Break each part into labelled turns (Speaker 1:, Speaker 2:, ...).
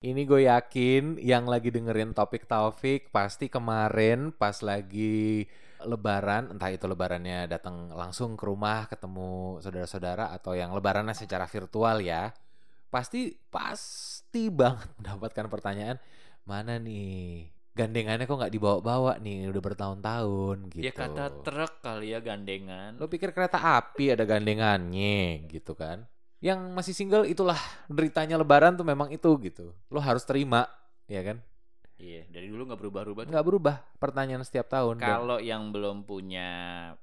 Speaker 1: Ini gue yakin yang lagi dengerin topik Taufik pasti kemarin pas lagi lebaran, entah itu lebarannya datang langsung ke rumah ketemu saudara-saudara atau yang lebarannya secara virtual ya. Pasti pasti banget mendapatkan pertanyaan, mana nih gandengannya kok nggak dibawa-bawa nih udah bertahun-tahun gitu.
Speaker 2: Ya kata truk kali ya gandengan.
Speaker 1: Lo pikir kereta api ada gandengannya gitu kan? Yang masih single itulah deritanya lebaran tuh memang itu gitu. Lo harus terima, ya kan?
Speaker 2: Iya, dari dulu nggak berubah-ubah.
Speaker 1: Nggak berubah pertanyaan setiap tahun.
Speaker 2: Kalau yang belum punya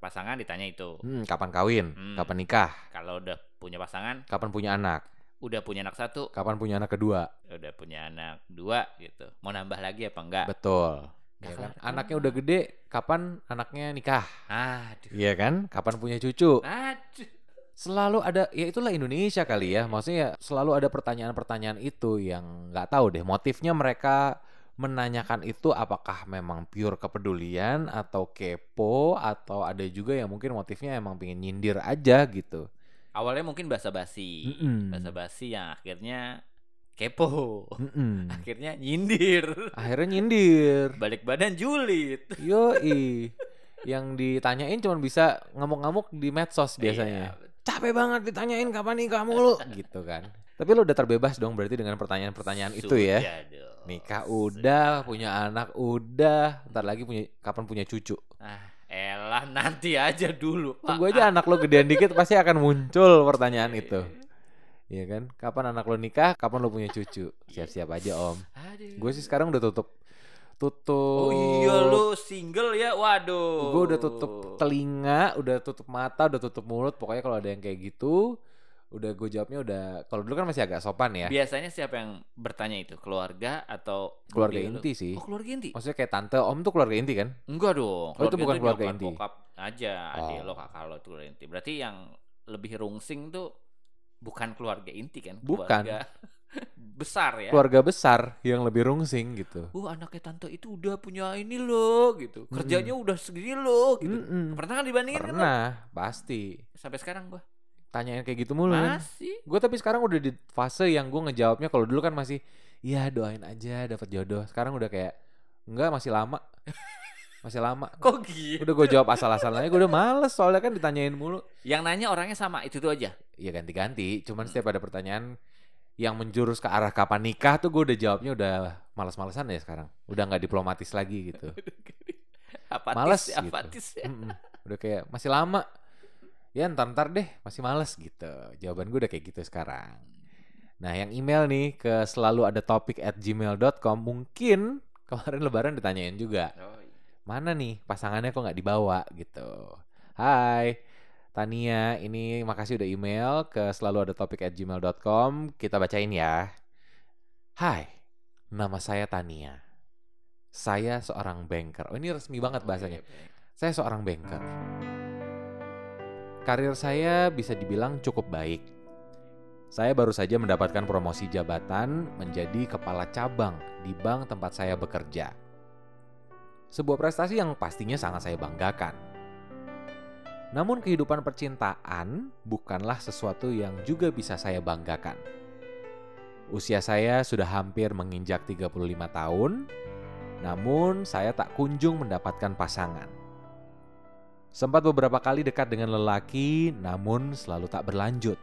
Speaker 2: pasangan ditanya itu.
Speaker 1: hmm, kapan kawin?
Speaker 2: Hmm.
Speaker 1: Kapan nikah?
Speaker 2: Kalau udah punya pasangan,
Speaker 1: Kapan punya anak?
Speaker 2: udah punya anak satu,
Speaker 1: Kapan punya anak kedua?
Speaker 2: udah punya anak dua gitu. Mau nambah lagi apa enggak?
Speaker 1: Betul. Ya kan? Anaknya udah gede, kapan anaknya nikah?
Speaker 2: Aduh.
Speaker 1: Iya kan? Kapan punya cucu?
Speaker 2: Aduh.
Speaker 1: Selalu ada, ya itulah Indonesia kali ya. Maksudnya ya selalu ada pertanyaan-pertanyaan itu yang nggak tahu deh motifnya mereka menanyakan itu apakah memang pure kepedulian atau kepo atau ada juga yang mungkin motifnya emang pengen nyindir aja gitu.
Speaker 2: Awalnya mungkin basa-basi. Basa-basi yang akhirnya kepo.
Speaker 1: Mm-mm.
Speaker 2: Akhirnya nyindir.
Speaker 1: Akhirnya nyindir.
Speaker 2: Balik badan julid.
Speaker 1: Yoi. Yang ditanyain cuma bisa ngamuk-ngamuk di medsos biasanya.
Speaker 2: Iya,
Speaker 1: Capek banget ditanyain kapan nikah mulu gitu kan. Tapi lo udah terbebas dong berarti dengan pertanyaan-pertanyaan itu ya.
Speaker 2: Sudah dong.
Speaker 1: Nikah udah, punya anak udah, ntar lagi punya kapan punya cucu.
Speaker 2: Ah, elah nanti aja dulu. Pak.
Speaker 1: Tunggu aja anak lo gedean dikit pasti akan muncul pertanyaan itu. Iya kan? Kapan anak lo nikah? Kapan lo punya cucu? Siap-siap aja om. Gue sih sekarang udah tutup, tutup.
Speaker 2: Oh iya lu single ya, waduh.
Speaker 1: Gue udah tutup telinga, udah tutup mata, udah tutup mulut. Pokoknya kalau ada yang kayak gitu, udah gue jawabnya udah. Kalau dulu kan masih agak sopan ya.
Speaker 2: Biasanya siapa yang bertanya itu? Keluarga atau
Speaker 1: Keluarga
Speaker 2: budi lu?
Speaker 1: inti sih.
Speaker 2: Oh, keluarga inti.
Speaker 1: Maksudnya kayak tante, om tuh keluarga inti kan?
Speaker 2: Enggak dong.
Speaker 1: Oh, itu bukan keluarga
Speaker 2: nyokap,
Speaker 1: inti.
Speaker 2: Bokap aja, adik
Speaker 1: Oh.
Speaker 2: lo, kakak lo itu keluarga inti. Berarti yang lebih rungsing tuh bukan keluarga inti kan?
Speaker 1: Bukan.
Speaker 2: Keluarga besar ya.
Speaker 1: Keluarga besar yang lebih rungsing gitu.
Speaker 2: Uh, anaknya tante itu udah punya ini loh gitu. Kerjanya udah segini loh gitu.
Speaker 1: Mm-mm.
Speaker 2: Pernah kan dibandingin kan?
Speaker 1: Pernah, pasti.
Speaker 2: Sampai sekarang gua.
Speaker 1: Tanyain kayak gitu mulu kan.
Speaker 2: Masih.
Speaker 1: Gue tapi sekarang udah di fase yang gue ngejawabnya kalau dulu kan masih ya doain aja dapat jodoh. Sekarang udah kayak enggak masih lama. Masih lama.
Speaker 2: Kok gitu?
Speaker 1: Udah gue jawab asal-asalnya gue udah males soalnya kan ditanyain mulu.
Speaker 2: Yang nanya orangnya sama, itu tuh aja.
Speaker 1: Ya ganti-ganti, cuman setiap ada pertanyaan yang menjurus ke arah kapan nikah tuh gue udah jawabnya udah males-malesan ya sekarang. Udah nggak diplomatis lagi gitu.
Speaker 2: apatis,
Speaker 1: Males
Speaker 2: ya,
Speaker 1: gitu.
Speaker 2: apatis ya.
Speaker 1: Mm-mm. Udah kayak masih lama. Ya ntar-ntar deh, masih males gitu. Jawaban gue udah kayak gitu sekarang. Nah yang email nih ke selalu ada topik at gmail.com mungkin kemarin lebaran ditanyain juga.
Speaker 2: Oh, iya.
Speaker 1: Mana nih pasangannya kok nggak dibawa gitu. Hai Tania, ini makasih udah email ke selalu ada topik at gmail.com. Kita bacain ya. Hai, nama saya Tania. Saya seorang banker. Oh ini resmi banget bahasanya. Saya seorang banker. Karir saya bisa dibilang cukup baik. Saya baru saja mendapatkan promosi jabatan menjadi kepala cabang di bank tempat saya bekerja. Sebuah prestasi yang pastinya sangat saya banggakan. Namun kehidupan percintaan bukanlah sesuatu yang juga bisa saya banggakan. Usia saya sudah hampir menginjak 35 tahun, namun saya tak kunjung mendapatkan pasangan. Sempat beberapa kali dekat dengan lelaki, namun selalu tak berlanjut.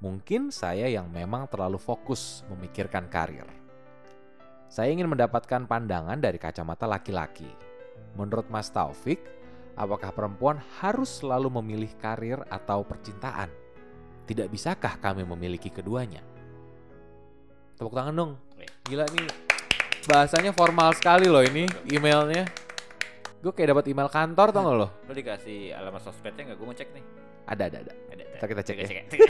Speaker 1: Mungkin saya yang memang terlalu fokus memikirkan karir. Saya ingin mendapatkan pandangan dari kacamata laki-laki. Menurut Mas Taufik, apakah perempuan harus selalu memilih karir atau percintaan? Tidak bisakah kami memiliki keduanya? Tepuk tangan dong.
Speaker 2: Wih.
Speaker 1: Gila nih. Bahasanya formal sekali loh ini emailnya. Gue kayak dapat email kantor tau gak lo?
Speaker 2: Lo dikasih alamat sosmednya nggak? Gue ngecek nih.
Speaker 1: Ada ada ada. Ntar kita cek ya.
Speaker 2: cek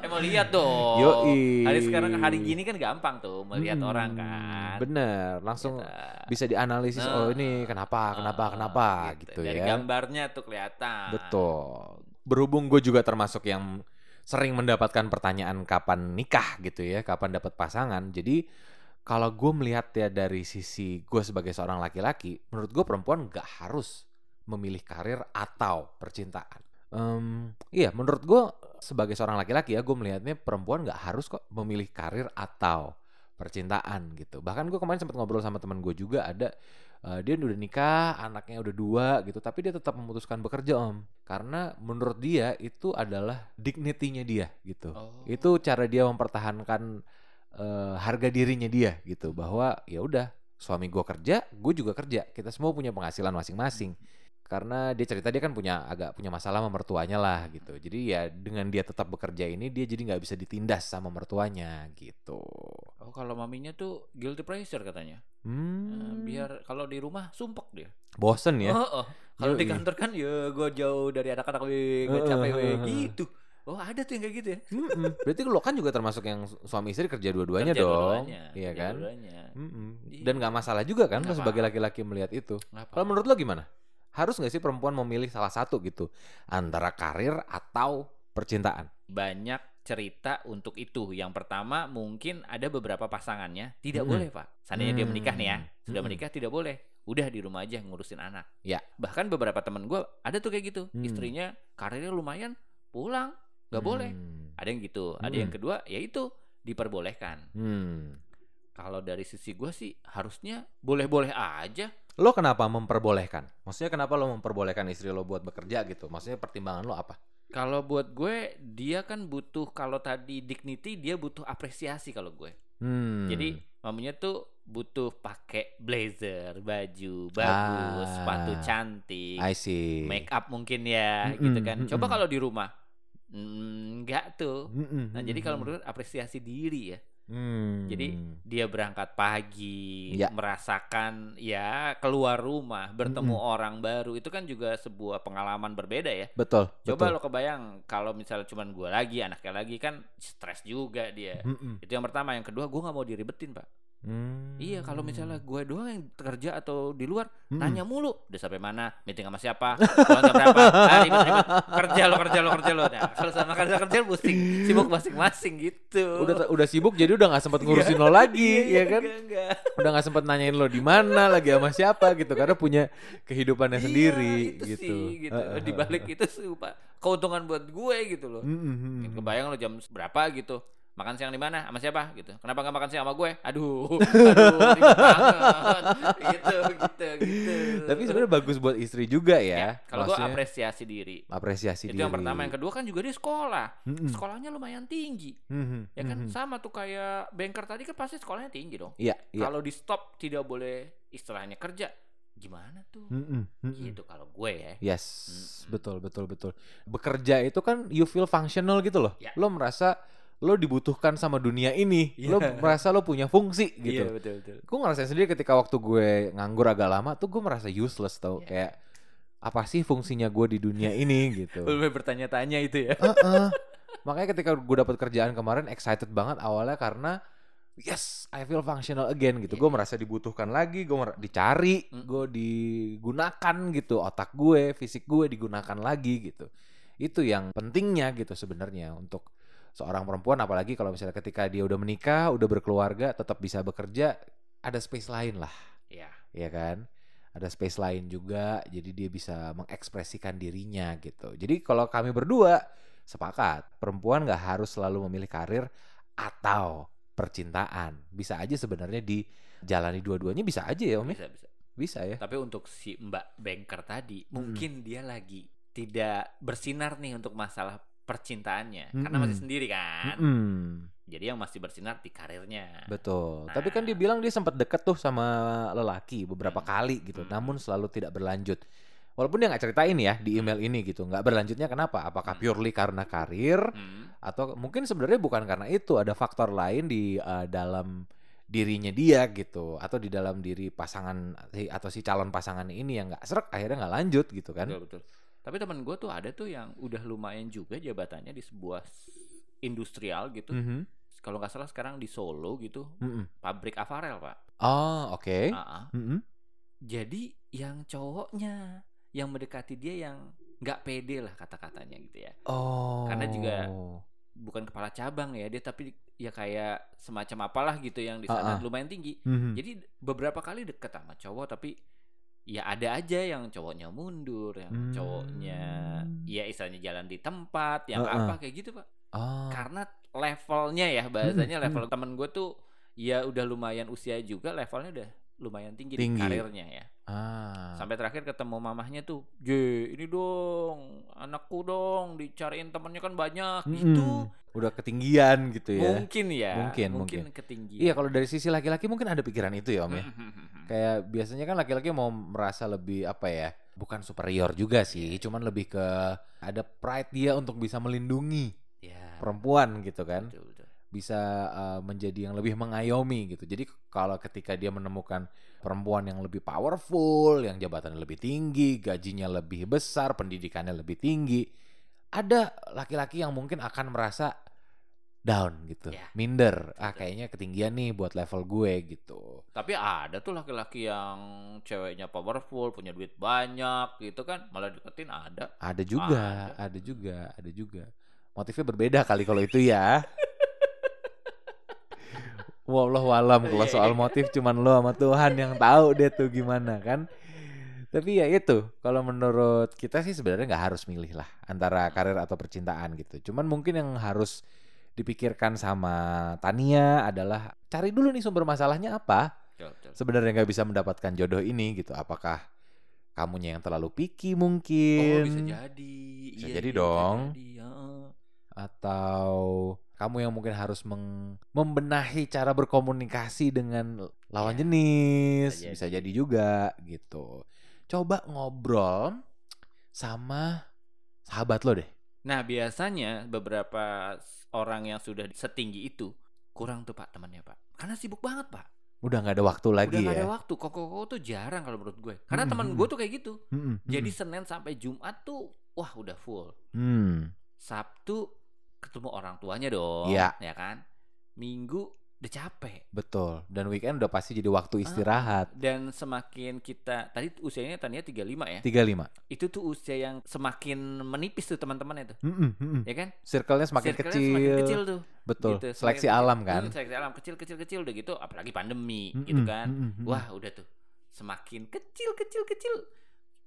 Speaker 2: eh mau lihat dong.
Speaker 1: Yoi.
Speaker 2: Hari sekarang hari gini kan gampang tuh melihat
Speaker 1: Hmm,
Speaker 2: orang kan.
Speaker 1: Bener, langsung
Speaker 2: Kita-
Speaker 1: bisa dianalisis.
Speaker 2: Nah.
Speaker 1: oh ini kenapa, kenapa,
Speaker 2: Ah,
Speaker 1: kenapa gitu,
Speaker 2: Dari
Speaker 1: ya.
Speaker 2: gambarnya tuh kelihatan.
Speaker 1: Betul. Berhubung gue juga termasuk yang sering mendapatkan pertanyaan kapan nikah gitu ya, kapan dapat pasangan. Jadi kalau gue melihat ya dari sisi gue sebagai seorang laki-laki, menurut gue perempuan gak harus memilih karir atau percintaan. Em, iya, menurut gue sebagai seorang laki-laki ya, gue melihatnya perempuan nggak harus kok memilih karir atau percintaan gitu. Bahkan gue kemarin sempat ngobrol sama teman gue juga ada eh, dia udah nikah, anaknya udah dua gitu, tapi dia tetap memutuskan bekerja om, karena menurut dia itu adalah dignity-nya dia gitu.
Speaker 2: Oh.
Speaker 1: Itu cara dia mempertahankan eh, harga dirinya dia gitu, bahwa ya udah suami gue kerja, gue juga kerja, kita semua punya penghasilan masing-masing karena dia cerita dia kan punya agak punya masalah sama mertuanya lah gitu jadi ya dengan dia tetap bekerja ini dia jadi nggak bisa ditindas sama mertuanya gitu
Speaker 2: Oh, kalau maminya tuh guilty pleasure katanya. Eh,
Speaker 1: hmm
Speaker 2: biar kalau di rumah sumpek dia.
Speaker 1: bosen ya
Speaker 2: Oh, oh. Kalau di kantor kan ya gue jauh dari anak-anak gue
Speaker 1: Heeh,
Speaker 2: capek
Speaker 1: heeh.
Speaker 2: gitu. Oh, ada tuh yang kayak gitu ya.
Speaker 1: Mm-mm. berarti lo kan juga termasuk yang su- suami istri kerja dua-duanya
Speaker 2: Kerja
Speaker 1: dong
Speaker 2: dua-duanya,
Speaker 1: iya kan
Speaker 2: dua-duanya.
Speaker 1: Mm-mm.
Speaker 2: Iya.
Speaker 1: dan nggak masalah juga kan
Speaker 2: Nggak
Speaker 1: sebagai laki-laki melihat itu kalau menurut lo gimana harus nggak sih perempuan memilih salah satu gitu antara karir atau percintaan
Speaker 2: banyak cerita untuk itu. Yang pertama mungkin ada beberapa pasangannya tidak
Speaker 1: Mm-mm.
Speaker 2: boleh pak. Seandainya dia menikah nih ya,
Speaker 1: Hmm.
Speaker 2: sudah
Speaker 1: Mm-mm.
Speaker 2: menikah tidak boleh. Udah di rumah aja ngurusin anak.
Speaker 1: Ya.
Speaker 2: Bahkan beberapa temen gue ada tuh kayak gitu.
Speaker 1: Hmm.
Speaker 2: Istrinya karirnya lumayan, pulang nggak boleh.
Speaker 1: Hmm.
Speaker 2: Ada yang gitu. Ada yang
Speaker 1: Mm.
Speaker 2: kedua yaitu diperbolehkan.
Speaker 1: Hmm.
Speaker 2: Kalau dari sisi gue sih harusnya boleh-boleh aja.
Speaker 1: Lo kenapa memperbolehkan? Maksudnya kenapa lo memperbolehkan istri lo buat bekerja gitu? Maksudnya pertimbangan lo apa?
Speaker 2: Kalau buat gue dia kan butuh kalau tadi dignity dia butuh apresiasi kalau gue.
Speaker 1: Hmm.
Speaker 2: Jadi mamanya tuh butuh pakai blazer, baju bagus,
Speaker 1: Ah.
Speaker 2: sepatu cantik,
Speaker 1: I see.
Speaker 2: make up mungkin ya,
Speaker 1: Mm-mm,
Speaker 2: gitu kan. Coba
Speaker 1: mm-mm.
Speaker 2: kalau di rumah, mm, enggak tuh.
Speaker 1: Mm-mm,
Speaker 2: Nah jadi kalau
Speaker 1: mm-mm.
Speaker 2: menurut apresiasi diri ya.
Speaker 1: Hmm.
Speaker 2: Jadi dia berangkat pagi,
Speaker 1: Ya.
Speaker 2: merasakan ya keluar rumah, bertemu
Speaker 1: Mm-mm.
Speaker 2: orang baru, itu kan juga sebuah pengalaman berbeda ya.
Speaker 1: betul.
Speaker 2: Coba
Speaker 1: betul.
Speaker 2: lo kebayang kalau misalnya cuman gue lagi, anaknya lagi kan stres juga dia.
Speaker 1: Mm-mm.
Speaker 2: Itu yang pertama, yang kedua gue nggak mau diribetin pak.
Speaker 1: Hmm.
Speaker 2: Iya, kalau misalnya gue doang yang kerja atau di luar
Speaker 1: Mm-mm.
Speaker 2: nanya mulu, udah sampai mana, meeting sama siapa, pulang jam berapa, ah, ribet, ribet. kerja lo, kerja lo, kerja lo. Nah, kalau sama kerja kerja pusing, sibuk masing-masing gitu.
Speaker 1: udah udah sibuk jadi udah nggak sempat ngurusin lo lagi,
Speaker 2: Iya,
Speaker 1: ya kan?
Speaker 2: Enggak, enggak.
Speaker 1: Udah nggak sempat nanyain lo di mana, lagi sama siapa gitu, karena punya kehidupannya
Speaker 2: Iya,
Speaker 1: sendiri
Speaker 2: itu
Speaker 1: gitu.
Speaker 2: Sih, gitu.
Speaker 1: Heeh,
Speaker 2: Di balik itu sih, Pak, keuntungan buat gue gitu loh.
Speaker 1: Mm-mm.
Speaker 2: Kebayang lo jam berapa gitu. Makan siang di mana? Sama siapa gitu. Kenapa nggak makan siang sama gue? Aduh. Aduh, gitu, gitu, gitu.
Speaker 1: Tapi sebenarnya bagus buat istri juga ya.
Speaker 2: kalau gue apresiasi diri.
Speaker 1: apresiasi
Speaker 2: itu
Speaker 1: diri.
Speaker 2: yang pertama, yang kedua kan juga dia sekolah.
Speaker 1: Mm-mm.
Speaker 2: Sekolahnya lumayan tinggi.
Speaker 1: Mhm,
Speaker 2: Ya kan
Speaker 1: mhm.
Speaker 2: sama tuh kayak banker tadi kan pasti sekolahnya tinggi dong.
Speaker 1: Iya, iya.
Speaker 2: Kalau di stop tidak boleh istilahnya kerja. Gimana tuh?
Speaker 1: Mm-mm, mm-mm.
Speaker 2: Gitu kalau gue ya.
Speaker 1: Yes,
Speaker 2: Mm-mm.
Speaker 1: betul betul betul. Bekerja itu kan you feel functional gitu loh.
Speaker 2: Ya.
Speaker 1: Lo merasa lo dibutuhkan sama dunia ini. Lo
Speaker 2: Iya.
Speaker 1: merasa lo punya fungsi gitu.
Speaker 2: Iya betul betul.
Speaker 1: Gue ngerasain sendiri ketika waktu gue nganggur agak lama tuh gue merasa useless tau
Speaker 2: Iya.
Speaker 1: kayak apa sih fungsinya gue di dunia ini gitu.
Speaker 2: Lu bertanya-tanya itu ya.
Speaker 1: Heeh. Makanya ketika gue dapat kerjaan kemarin excited banget awalnya karena yes I feel functional again gitu.
Speaker 2: Iya.
Speaker 1: Gue merasa dibutuhkan lagi, gue dicari,
Speaker 2: Mm.
Speaker 1: gue digunakan gitu otak gue, fisik gue digunakan lagi gitu. Itu yang pentingnya gitu sebenarnya untuk seorang perempuan apalagi kalau misalnya ketika dia udah menikah, udah berkeluarga, tetap bisa bekerja, ada space lain lah,
Speaker 2: Iya.
Speaker 1: ya kan? Ada space lain juga, jadi dia bisa mengekspresikan dirinya gitu. Jadi kalau kami berdua sepakat, perempuan nggak harus selalu memilih karir atau percintaan. Bisa aja sebenarnya dijalani dua-duanya bisa aja ya Om ya?
Speaker 2: Bisa bisa.
Speaker 1: Bisa ya.
Speaker 2: Tapi untuk si Mbak banker tadi, mungkin dia lagi tidak bersinar nih untuk masalah percintaannya, karena masih sendiri kan.
Speaker 1: Mm-mm.
Speaker 2: Jadi yang masih bersinar di karirnya.
Speaker 1: Betul.
Speaker 2: Nah.
Speaker 1: Tapi kan dia bilang dia sempat deket tuh sama lelaki beberapa
Speaker 2: Hmm.
Speaker 1: kali gitu,
Speaker 2: Hmm.
Speaker 1: namun selalu tidak berlanjut. Walaupun dia nggak ceritain ya di email ini gitu, nggak berlanjutnya kenapa? Apakah
Speaker 2: Hmm.
Speaker 1: purely karena karir
Speaker 2: Hmm.
Speaker 1: atau mungkin sebenarnya bukan karena itu, ada faktor lain di eh, dalam dirinya dia gitu, atau di dalam diri pasangan atau si calon pasangan ini yang nggak serak akhirnya nggak lanjut gitu kan?
Speaker 2: Betul betul. Tapi teman gue tuh ada tuh yang udah lumayan juga jabatannya di sebuah industrial gitu.
Speaker 1: Mhm.
Speaker 2: Kalau nggak salah sekarang di Solo gitu,
Speaker 1: Mm-mm.
Speaker 2: pabrik aparel pak.
Speaker 1: Oh oke.
Speaker 2: Ah, ah.
Speaker 1: Mm-mm.
Speaker 2: Jadi yang cowoknya yang mendekati dia yang nggak pede lah kata-katanya gitu ya.
Speaker 1: Oh.
Speaker 2: Karena juga bukan kepala cabang ya dia tapi ya kayak semacam apalah gitu yang di sana
Speaker 1: Ah, ah.
Speaker 2: lumayan tinggi.
Speaker 1: Mhm.
Speaker 2: Jadi beberapa kali deket sama cowok tapi ya ada aja yang cowoknya mundur, yang
Speaker 1: Hmm.
Speaker 2: cowoknya ya istilahnya jalan di tempat, yang
Speaker 1: Heeh.
Speaker 2: apa kayak gitu pak.
Speaker 1: Oh.
Speaker 2: Karena levelnya ya bahasanya
Speaker 1: Mm-mm,
Speaker 2: level temen gue tuh ya udah lumayan usia juga levelnya udah lumayan tinggi,
Speaker 1: Tinggi.
Speaker 2: di karirnya ya.
Speaker 1: Ah.
Speaker 2: Sampai terakhir ketemu mamahnya tuh, J ini dong anakku dong dicariin temennya kan banyak
Speaker 1: Mm-mm.
Speaker 2: gitu.
Speaker 1: Udah ketinggian gitu ya.
Speaker 2: Mungkin ya,
Speaker 1: Mungkin,
Speaker 2: mungkin,
Speaker 1: mungkin.
Speaker 2: ketinggian.
Speaker 1: Iya, kalau dari sisi laki-laki mungkin ada pikiran itu ya, Om ya.
Speaker 2: Hmm.
Speaker 1: Kayak biasanya kan laki-laki mau merasa lebih apa ya? Bukan superior juga sih,
Speaker 2: Iya.
Speaker 1: cuman lebih ke ada pride dia untuk bisa melindungi
Speaker 2: Ya,
Speaker 1: perempuan gitu kan.
Speaker 2: betul.
Speaker 1: Bisa uh, menjadi yang lebih mengayomi gitu. Jadi kalau ketika dia menemukan perempuan yang lebih powerful, yang jabatannya lebih tinggi, gajinya lebih besar, pendidikannya lebih tinggi, ada laki-laki yang mungkin akan merasa down gitu,
Speaker 2: Ya,
Speaker 1: minder. Ah kayaknya ketinggian nih buat level gue gitu.
Speaker 2: Tapi ada tuh laki-laki yang ceweknya powerful, punya duit banyak gitu kan, malah deketin ada.
Speaker 1: Ada juga,
Speaker 2: Ada.
Speaker 1: ada juga, ada juga. Motifnya berbeda kali kalau itu ya. Wallahu alam kalau soal motif cuman lo sama Tuhan yang tahu deh tuh gimana kan. Tapi ya itu, kalau menurut kita sih sebenarnya nggak harus milih lah antara karir atau percintaan gitu. Cuman mungkin yang harus dipikirkan sama Tania adalah cari dulu nih sumber masalahnya apa. Sebenarnya nggak bisa mendapatkan jodoh ini gitu. Apakah kamunya yang terlalu picky
Speaker 2: Oh,
Speaker 1: mungkin?
Speaker 2: bisa jadi.
Speaker 1: Bisa
Speaker 2: Iya,
Speaker 1: jadi
Speaker 2: iya,
Speaker 1: dong.
Speaker 2: jadi, heeh.
Speaker 1: atau kamu yang mungkin harus meng- membenahi cara berkomunikasi dengan lawan
Speaker 2: Ya,
Speaker 1: jenis
Speaker 2: bisa
Speaker 1: bisa
Speaker 2: jadi.
Speaker 1: jadi juga gitu coba ngobrol sama sahabat lo deh
Speaker 2: Nah, biasanya beberapa orang yang sudah setinggi itu kurang tuh Pak temannya Pak. Karena sibuk banget Pak.
Speaker 1: udah nggak ada waktu lagi
Speaker 2: Udah gak
Speaker 1: ya
Speaker 2: ada waktu. Koko-koko tuh jarang kalau menurut gue. Karena
Speaker 1: Mm-mm,
Speaker 2: teman
Speaker 1: mm-mm.
Speaker 2: gue tuh kayak gitu.
Speaker 1: Mm-mm,
Speaker 2: Jadi
Speaker 1: mm-mm.
Speaker 2: Senin sampai Jumat tuh wah udah full.
Speaker 1: Hmm,
Speaker 2: Sabtu ketemu orang tuanya dong,
Speaker 1: Iya.
Speaker 2: ya kan? Minggu udah capek.
Speaker 1: betul dan weekend udah pasti jadi
Speaker 2: Ah.
Speaker 1: waktu istirahat
Speaker 2: Dan semakin kita tadi usianya tanya 35 ya.
Speaker 1: 35
Speaker 2: Itu tuh usia yang semakin menipis tuh teman-temannya tuh.
Speaker 1: Mm-mm, mm-mm.
Speaker 2: Ya kan?
Speaker 1: circle-nya semakin
Speaker 2: Circle-nya
Speaker 1: kecil,
Speaker 2: semakin kecil tuh.
Speaker 1: betul
Speaker 2: gitu.
Speaker 1: seleksi
Speaker 2: Semakin
Speaker 1: alam kan
Speaker 2: Hmm, seleksi alam kecil kecil kecil udah gitu apalagi pandemi
Speaker 1: Mm-mm,
Speaker 2: gitu kan.
Speaker 1: mm-mm, mm-mm.
Speaker 2: Wah, udah tuh. Semakin kecil kecil kecil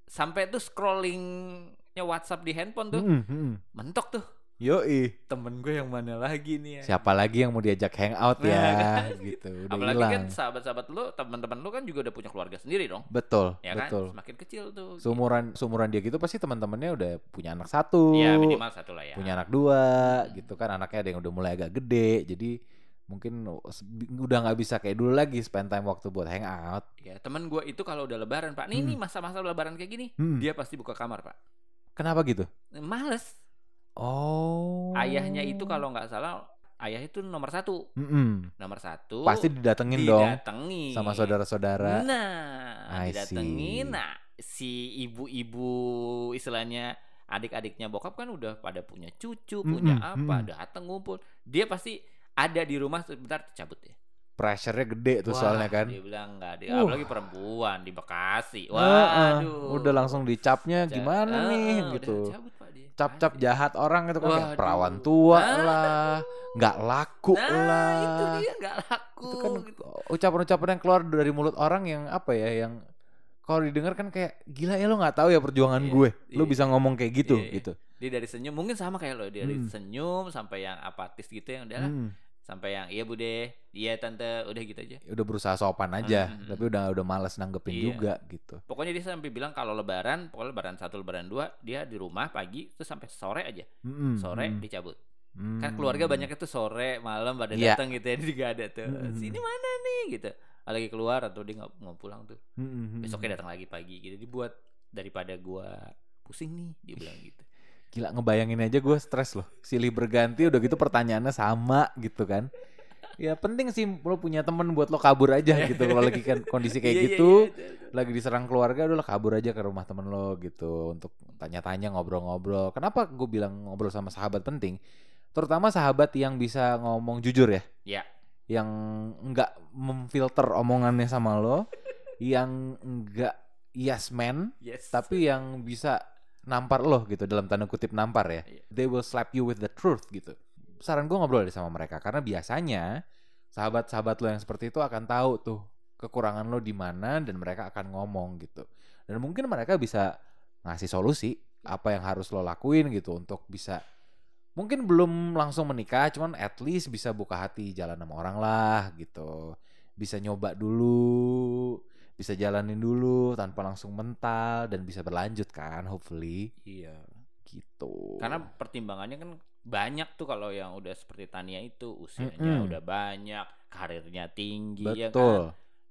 Speaker 2: sampai tuh scrollingnya WhatsApp di handphone tuh
Speaker 1: Mm-mm, mm-mm.
Speaker 2: mentok tuh.
Speaker 1: Yoi
Speaker 2: Temen gue yang mana lagi nih ya?
Speaker 1: siapa lagi yang mau diajak hangout
Speaker 2: Nah,
Speaker 1: ya
Speaker 2: kan?
Speaker 1: gitu udah
Speaker 2: Apalagi
Speaker 1: hilang
Speaker 2: kan sahabat-sahabat lu, teman-teman lu kan juga udah punya keluarga sendiri dong.
Speaker 1: betul
Speaker 2: Ya kan?
Speaker 1: betul
Speaker 2: Semakin kecil tuh.
Speaker 1: seumuran seumuran dia gitu pasti teman-temannya udah punya anak satu
Speaker 2: Ya minimal satu lah ya.
Speaker 1: punya anak dua
Speaker 2: Hmm.
Speaker 1: gitu kan anaknya ada yang udah mulai agak gede jadi mungkin udah nggak bisa kayak dulu lagi spend time waktu buat hangout
Speaker 2: Ya, temen gue itu kalau udah lebaran, Pak. Nih,
Speaker 1: Hmm.
Speaker 2: nih masa-masa lebaran kayak gini,
Speaker 1: Hmm,
Speaker 2: dia pasti buka kamar, Pak.
Speaker 1: kenapa gitu
Speaker 2: Males.
Speaker 1: Oh
Speaker 2: Ayahnya itu kalau nggak salah, ayah itu nomor satu.
Speaker 1: Mm-mm.
Speaker 2: Nomor satu.
Speaker 1: pasti didatengin dong
Speaker 2: didatengin.
Speaker 1: sama saudara-saudara
Speaker 2: Nah,
Speaker 1: I
Speaker 2: didatengin.
Speaker 1: see.
Speaker 2: Nah, si ibu-ibu istilahnya adik-adiknya bokap kan udah pada punya cucu, punya
Speaker 1: Mm-mm,
Speaker 2: apa,
Speaker 1: mm-mm.
Speaker 2: datang ngumpul. Dia pasti ada di rumah sebentar cabut ya.
Speaker 1: pressure-nya gede tuh
Speaker 2: Wah,
Speaker 1: soalnya kan
Speaker 2: Dia bilang enggak deh,
Speaker 1: Uh.
Speaker 2: apalagi perempuan di Bekasi.
Speaker 1: Heeh,
Speaker 2: Waduh.
Speaker 1: udah langsung dicapnya
Speaker 2: Ca-
Speaker 1: gimana
Speaker 2: Ah,
Speaker 1: nih
Speaker 2: udah
Speaker 1: gitu
Speaker 2: cabut, dia.
Speaker 1: Cap-cap jahat orang gitu kan perawan tua
Speaker 2: Ah.
Speaker 1: lah nggak laku
Speaker 2: nah,
Speaker 1: lah
Speaker 2: itu dia nggak laku
Speaker 1: itu kan
Speaker 2: gitu.
Speaker 1: ucapan-ucapan yang keluar dari mulut orang yang apa ya yang kalau didengar kan kayak gila ya lo nggak tahu ya perjuangan
Speaker 2: Iya,
Speaker 1: gue lo
Speaker 2: iya.
Speaker 1: bisa ngomong kayak gitu
Speaker 2: Iya, iya.
Speaker 1: gitu
Speaker 2: Dia dari senyum mungkin sama kayak lo, dari
Speaker 1: Hmm.
Speaker 2: senyum sampai yang apatis gitu yang udah
Speaker 1: Hmm,
Speaker 2: sampai yang iya Bude, iya tante, udah gitu aja.
Speaker 1: udah berusaha sopan aja
Speaker 2: Hmm, hmm,
Speaker 1: tapi udah udah malas nanggepin
Speaker 2: Iya.
Speaker 1: juga gitu
Speaker 2: Pokoknya dia sampai bilang kalau lebaran, pokoknya lebaran satu, lebaran dua, dia di rumah pagi terus sampai sore aja.
Speaker 1: Mm-mm,
Speaker 2: Sore
Speaker 1: mm.
Speaker 2: dicabut.
Speaker 1: Hmm.
Speaker 2: Kan keluarga banyak itu sore, malam pada
Speaker 1: Iya.
Speaker 2: datang gitu ya, dia juga ada tuh.
Speaker 1: Hmm.
Speaker 2: Sini mana nih gitu. Lagi keluar atau dia nggak mau pulang tuh.
Speaker 1: Mm.
Speaker 2: Besoknya datang lagi pagi gitu. Dibuat daripada gua pusing nih, dia bilang gitu.
Speaker 1: Gila ngebayangin aja gue stres loh. Silih berganti udah gitu pertanyaannya sama gitu kan. Ya penting sih lo punya temen buat lo kabur aja gitu. Kalau lagi kan kondisi kayak
Speaker 2: Iya, iya,
Speaker 1: gitu
Speaker 2: iya,
Speaker 1: lagi diserang keluarga udah lo kabur aja ke rumah temen lo gitu. Untuk tanya-tanya ngobrol-ngobrol. Kenapa gue bilang ngobrol sama sahabat penting? Terutama sahabat yang bisa ngomong jujur ya.
Speaker 2: Ya.
Speaker 1: yang enggak memfilter omongannya sama lo. Yang enggak yes man
Speaker 2: Yes.
Speaker 1: tapi yang bisa nampar lo gitu dalam tanda kutip nampar ya
Speaker 2: Iya.
Speaker 1: they will slap you with the truth gitu saran gue ngobrol deh sama mereka karena biasanya sahabat-sahabat lo yang seperti itu akan tahu tuh kekurangan lo di mana dan mereka akan ngomong gitu. Dan mungkin mereka bisa ngasih solusi apa yang harus lo lakuin gitu untuk bisa mungkin belum langsung menikah cuman at least bisa buka hati jalan sama orang lah gitu. Bisa nyoba dulu, bisa jalanin dulu tanpa langsung mental dan bisa berlanjut kan hopefully
Speaker 2: Iya.
Speaker 1: gitu.
Speaker 2: Karena pertimbangannya kan banyak tuh kalau yang udah seperti Tania itu usianya
Speaker 1: Mm-mm.
Speaker 2: udah banyak, karirnya tinggi ya kan.
Speaker 1: betul.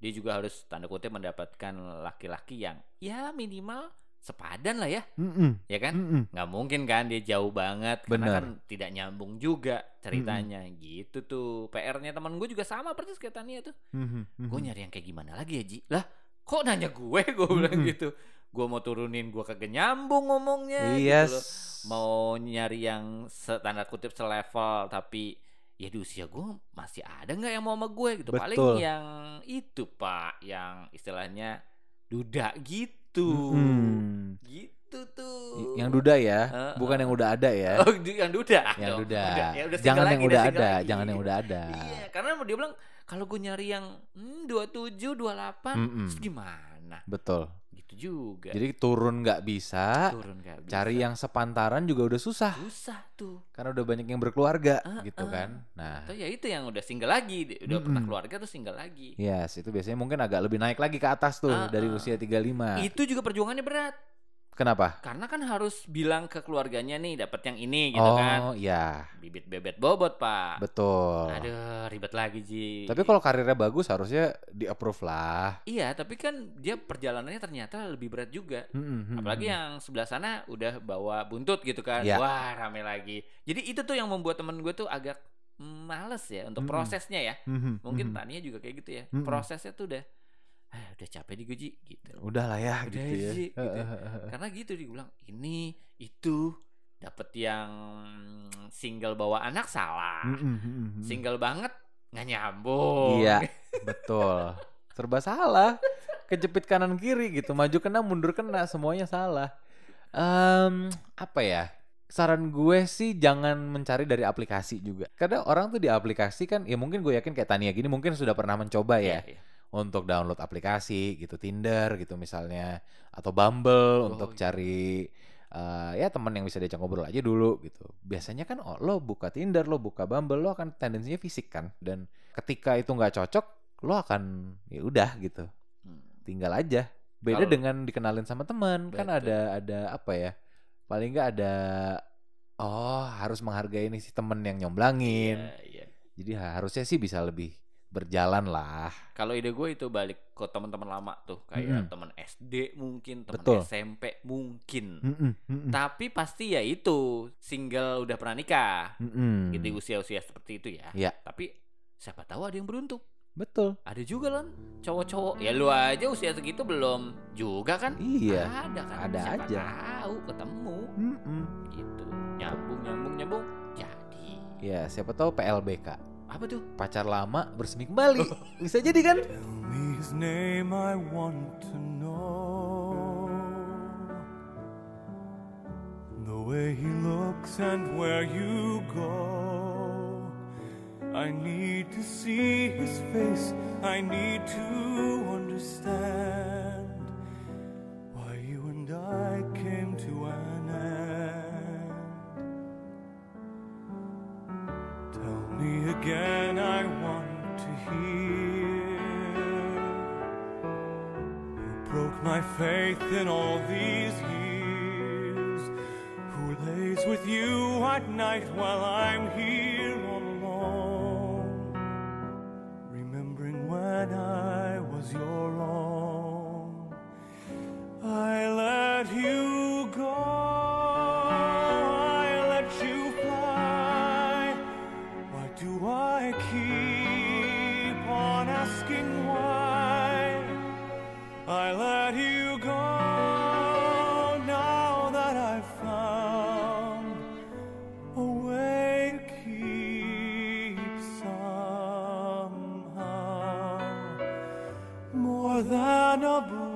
Speaker 2: Dia juga harus tanda kutip mendapatkan laki-laki yang ya minimal sepadan lah ya,
Speaker 1: Mm-mm.
Speaker 2: ya kan?
Speaker 1: Mm-mm.
Speaker 2: nggak mungkin kan dia jauh banget karena
Speaker 1: Bener.
Speaker 2: kan tidak nyambung juga ceritanya gitu tuh PR-nya teman gue juga sama persis kayak Tania tuh
Speaker 1: Mhm,
Speaker 2: gue
Speaker 1: mhm.
Speaker 2: nyari yang kayak gimana lagi ya Ji lah kok nanya gue gue bilang
Speaker 1: Mm-mm.
Speaker 2: gitu gue mau turunin gue kagak nyambung ngomongnya
Speaker 1: Iya.
Speaker 2: gitu loh mau nyari yang standar kutip selevel tapi ya di usia gue masih ada nggak yang mau sama gue gitu paling
Speaker 1: Betul.
Speaker 2: yang itu pak yang istilahnya duda gitu
Speaker 1: Mm-mm.
Speaker 2: gitu tuh
Speaker 1: Yang duda ya,
Speaker 2: Heeh.
Speaker 1: bukan yang udah ada ya.
Speaker 2: Oh, yang duda.
Speaker 1: yang duda.
Speaker 2: Ya udah
Speaker 1: jangan
Speaker 2: lagi,
Speaker 1: yang udah ada,
Speaker 2: lagi.
Speaker 1: jangan yang udah ada.
Speaker 2: Iya, karena dia bilang kalau gue nyari yang hmm, 27, 28,
Speaker 1: Mm-mm.
Speaker 2: terus gimana?
Speaker 1: Betul.
Speaker 2: Gitu juga.
Speaker 1: Jadi turun nggak bisa,
Speaker 2: turun gak bisa.
Speaker 1: cari yang sepantaran juga udah susah.
Speaker 2: susah tuh.
Speaker 1: Karena udah banyak yang berkeluarga
Speaker 2: Ah,
Speaker 1: gitu
Speaker 2: ah.
Speaker 1: kan. Nah,
Speaker 2: Atau ya itu yang udah single lagi, udah pernah
Speaker 1: Mm-mm.
Speaker 2: keluarga terus single lagi.
Speaker 1: yes, itu biasanya mungkin agak lebih naik lagi ke atas tuh
Speaker 2: Ah,
Speaker 1: dari
Speaker 2: ah.
Speaker 1: usia 35.
Speaker 2: Itu juga perjuangannya berat.
Speaker 1: Kenapa?
Speaker 2: Karena kan harus bilang ke keluarganya nih dapat yang ini gitu
Speaker 1: oh,
Speaker 2: kan.
Speaker 1: iya,
Speaker 2: Bibit bebet bobot, Pak.
Speaker 1: betul.
Speaker 2: Aduh, ribet lagi, Ji.
Speaker 1: Tapi kalau karirnya bagus harusnya di approve lah.
Speaker 2: Iya, tapi kan dia perjalanannya ternyata lebih berat juga.
Speaker 1: Mm-mm,
Speaker 2: Apalagi
Speaker 1: mm-mm.
Speaker 2: yang sebelah sana udah bawa buntut gitu kan.
Speaker 1: Iya.
Speaker 2: Wah, rame lagi. Jadi itu tuh yang membuat temen gue tuh agak males ya untuk
Speaker 1: Mm-mm.
Speaker 2: prosesnya ya.
Speaker 1: Mhm,
Speaker 2: Mungkin
Speaker 1: mhm.
Speaker 2: Tania juga kayak gitu ya.
Speaker 1: Mm-mm.
Speaker 2: Prosesnya tuh udah ah, udah capek di Guji gitu.
Speaker 1: Udah lah ya
Speaker 2: Udah
Speaker 1: gitu ya.
Speaker 2: gitu ya. Karena gitu dia bilang ini itu dapet yang single bawa anak salah. Single banget nggak nyambung.
Speaker 1: Iya, betul. Serba salah. Kejepit kanan kiri gitu, maju kena, mundur kena, semuanya salah. Em, apa ya? Saran gue sih jangan mencari dari aplikasi juga. Karena orang tuh di aplikasi kan, ya mungkin gue yakin kayak Tania gini mungkin sudah pernah mencoba ya
Speaker 2: Iya, iya.
Speaker 1: Untuk download aplikasi gitu, Tinder gitu misalnya, atau Bumble
Speaker 2: Oh,
Speaker 1: untuk
Speaker 2: iya.
Speaker 1: cari eh, ya teman yang bisa diajak ngobrol aja dulu gitu. Biasanya kan oh, lo buka Tinder, lo buka Bumble, lo akan tendensinya fisik kan, dan ketika itu nggak cocok, lo akan ya udah gitu,
Speaker 2: Hmm.
Speaker 1: tinggal aja. Beda
Speaker 2: Kalau-
Speaker 1: dengan dikenalin sama teman, kan ada ada apa ya? Paling nggak ada oh harus menghargai nih si temen yang nyomblangin.
Speaker 2: Iya, iya.
Speaker 1: Jadi ha- harusnya sih bisa lebih berjalan lah.
Speaker 2: Kalau ide gue itu balik ke teman-teman lama tuh, kayak
Speaker 1: Mm-mm.
Speaker 2: teman SD mungkin, teman. SMP mungkin.
Speaker 1: Mm-mm, mm-mm,
Speaker 2: Tapi pasti ya itu single udah pernah nikah
Speaker 1: mm-mm.
Speaker 2: gitu di usia-usia seperti itu ya.
Speaker 1: Iya.
Speaker 2: Tapi siapa tahu ada yang beruntung.
Speaker 1: Betul.
Speaker 2: Ada juga kan cowok-cowok. Ya lu aja usia segitu belum juga kan?
Speaker 1: Iya.
Speaker 2: Ada kan?
Speaker 1: Ada
Speaker 2: siapa
Speaker 1: aja.
Speaker 2: tahu ketemu
Speaker 1: Mm-mm.
Speaker 2: gitu. Nyambung nyambung nyambung. Jadi
Speaker 1: Ya, siapa tahu PLBK.
Speaker 2: Apa tuh?
Speaker 1: Pacar lama bersemi kembali. Bisa jadi kan?
Speaker 3: Tell me his name, I want to know. The way he looks and where you go. I need to see his face, I need to understand again, I want to hear. Who broke my faith in all these years? Who lays with you at night while I'm here all alone? Remembering when I was your own. I let more than a blue.